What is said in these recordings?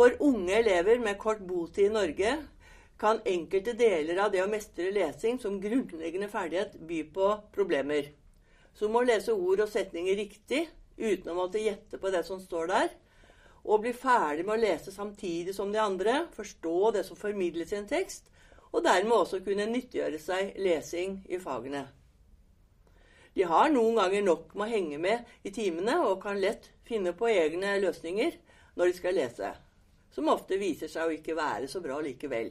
For unge elever med kort botid i Norge kan enkelte deler av det å mestre lesing som grunnleggende ferdighet by på problemer. Som å lese ord og setninger riktig uten å måtte gjette på det som står der. Og bli ferdig med å lese samtidig som de andre, forstå det som formidles i en tekst, og dermed også kunne nyttiggjøre seg lesing i fagene. De har noen ganger nok med å henge med i timene og kan lett finne på egne løsninger når de skal lese, som ofte viser seg å ikke være så bra likevel.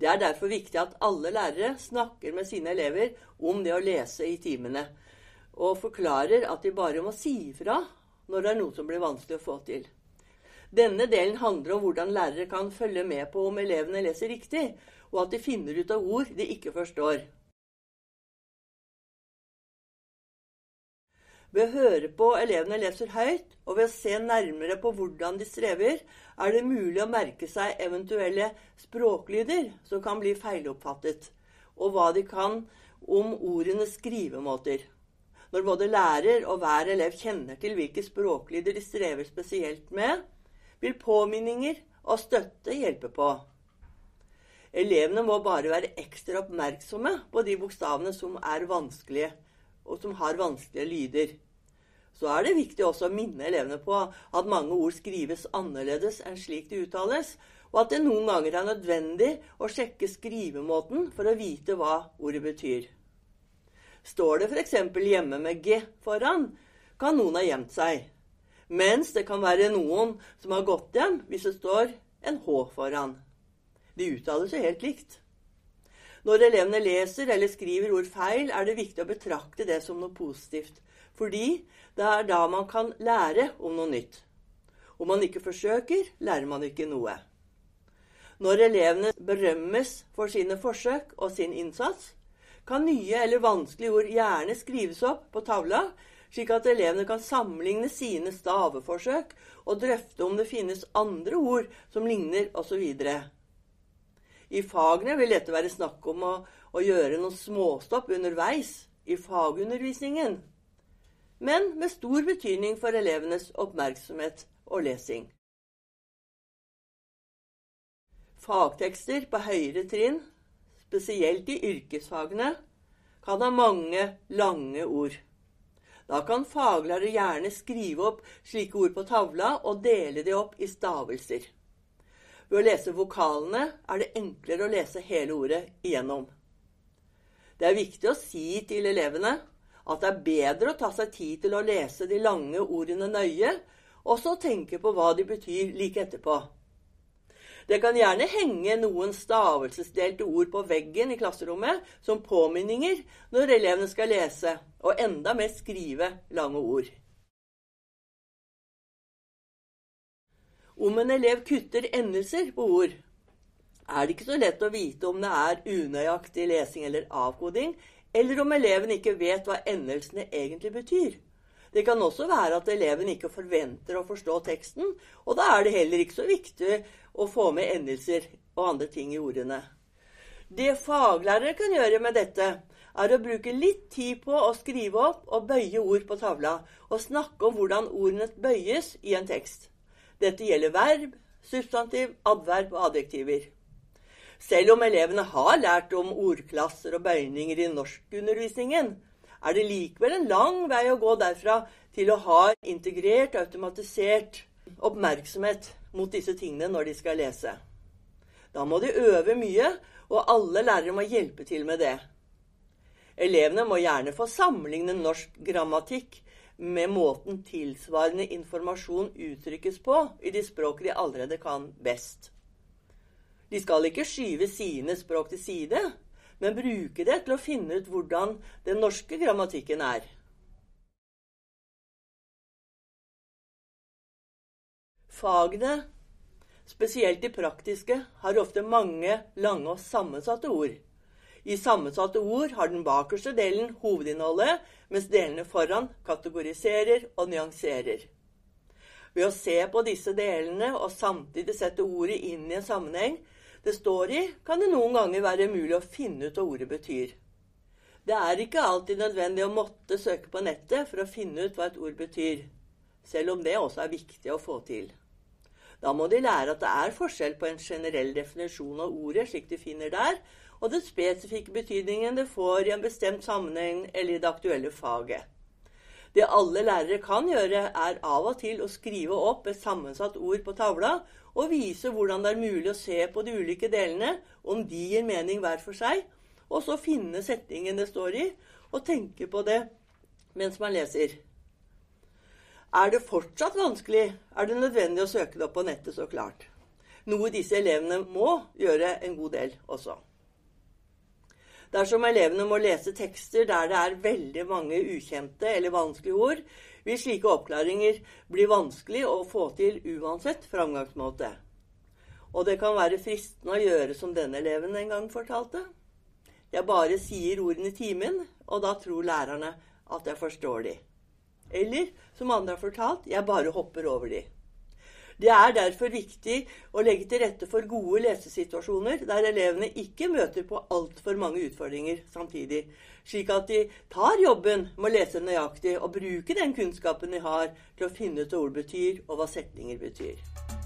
Det er derfor viktig at alle lærere snakker med sine elever om det å lese i timene, og forklarer at de bare må si ifra når det er noe som blir vanskelig å få til. Denne delen handler om hvordan lærere kan følge med på om elevene leser riktig, og at de finner ut av ord de ikke forstår. Ved å høre på elevene leser høyt, og ved å se nærmere på hvordan de strever, er det mulig å merke seg eventuelle språklyder som kan bli feiloppfattet, og hva de kan om ordenes skrivemåter. Når både lærer og hver elev kjenner til hvilke språklyder de strever spesielt med, vil påminninger og støtte hjelpe på. Elevene må bare være ekstra oppmerksomme på de bokstavene som er vanskelige og som har vanskelige lyder. Så er det viktig også å minne elevene på at mange ord skrives annerledes enn slik de uttales, og at det noen ganger er nødvendig å sjekke skrivemåten for å vite hva ordet betyr. Står det f.eks. hjemme med G foran, kan noen ha gjemt seg. Mens det kan være noen som har gått hjem hvis det står en H foran. De uttales jo helt likt. Når elevene leser eller skriver ord feil, er det viktig å betrakte det som noe positivt. Fordi det er da man kan lære om noe nytt. Om man ikke forsøker, lærer man ikke noe. Når elevene berømmes for sine forsøk og sin innsats, kan nye eller vanskelige ord gjerne skrives opp på tavla, slik at elevene kan sammenligne sine staveforsøk og drøfte om det finnes andre ord som ligner osv. I fagene vil dette være snakk om å, å gjøre noen småstopp underveis i fagundervisningen, men med stor betydning for elevenes oppmerksomhet og lesing. Fagtekster på høyere trinn, spesielt i yrkesfagene, kan ha mange lange ord. Da kan faglærere gjerne skrive opp slike ord på tavla og dele de opp i stavelser. Ved å lese vokalene er det enklere å lese hele ordet igjennom. Det er viktig å si til elevene at det er bedre å ta seg tid til å lese de lange ordene nøye, og så tenke på hva de betyr like etterpå. Det kan gjerne henge noen stavelsesdelte ord på veggen i klasserommet som påminninger når elevene skal lese, og enda mer skrive lange ord. Om en elev kutter endelser på ord, er det ikke så lett å vite om det er unøyaktig lesing eller avkoding, eller om eleven ikke vet hva endelsene egentlig betyr. Det kan også være at eleven ikke forventer å forstå teksten, og da er det heller ikke så viktig å få med endelser og andre ting i ordene. Det faglærere kan gjøre med dette, er å bruke litt tid på å skrive opp og bøye ord på tavla, og snakke om hvordan ordene bøyes i en tekst. Dette gjelder verb, substantiv, adverb og adjektiver. Selv om elevene har lært om ordklasser og bøyninger i norskundervisningen, er det likevel en lang vei å gå derfra til å ha integrert, automatisert oppmerksomhet mot disse tingene når de skal lese. Da må de øve mye, og alle lærere må hjelpe til med det. Elevene må gjerne få sammenligne norsk grammatikk med måten tilsvarende informasjon uttrykkes på i de språk de allerede kan best. De skal ikke skyve sine språk til side, men bruke det til å finne ut hvordan den norske grammatikken er. Fagene, spesielt de praktiske, har ofte mange lange og sammensatte ord. I sammensatte ord har den bakerste delen hovedinnholdet, mens delene foran kategoriserer og nyanserer. Ved å se på disse delene og samtidig sette ordet inn i en sammenheng det står i, kan det noen ganger være mulig å finne ut hva ordet betyr. Det er ikke alltid nødvendig å måtte søke på nettet for å finne ut hva et ord betyr, selv om det også er viktig å få til. Da må de lære at det er forskjell på en generell definisjon av ordet, slik de finner der, og den spesifikke betydningen det får i en bestemt sammenheng eller i det aktuelle faget. Det alle lærere kan gjøre, er av og til å skrive opp et sammensatt ord på tavla og vise hvordan det er mulig å se på de ulike delene, om de gir mening hver for seg, og så finne setningen det står i, og tenke på det mens man leser. Er det fortsatt vanskelig, er det nødvendig å søke det opp på nettet, så klart. Noe disse elevene må gjøre en god del også. Dersom elevene må lese tekster der det er veldig mange ukjente eller vanskelige ord, vil slike oppklaringer bli vanskelig å få til uansett framgangsmåte. Og det kan være fristende å gjøre som denne eleven en gang fortalte. Jeg bare sier ordene i timen, og da tror lærerne at jeg forstår de. Eller som andre har fortalt, jeg bare hopper over de. Det er derfor viktig å legge til rette for gode lesesituasjoner der elevene ikke møter på altfor mange utfordringer samtidig, slik at de tar jobben med å lese nøyaktig og bruke den kunnskapen de har til å finne ut hva ord betyr, og hva setninger betyr.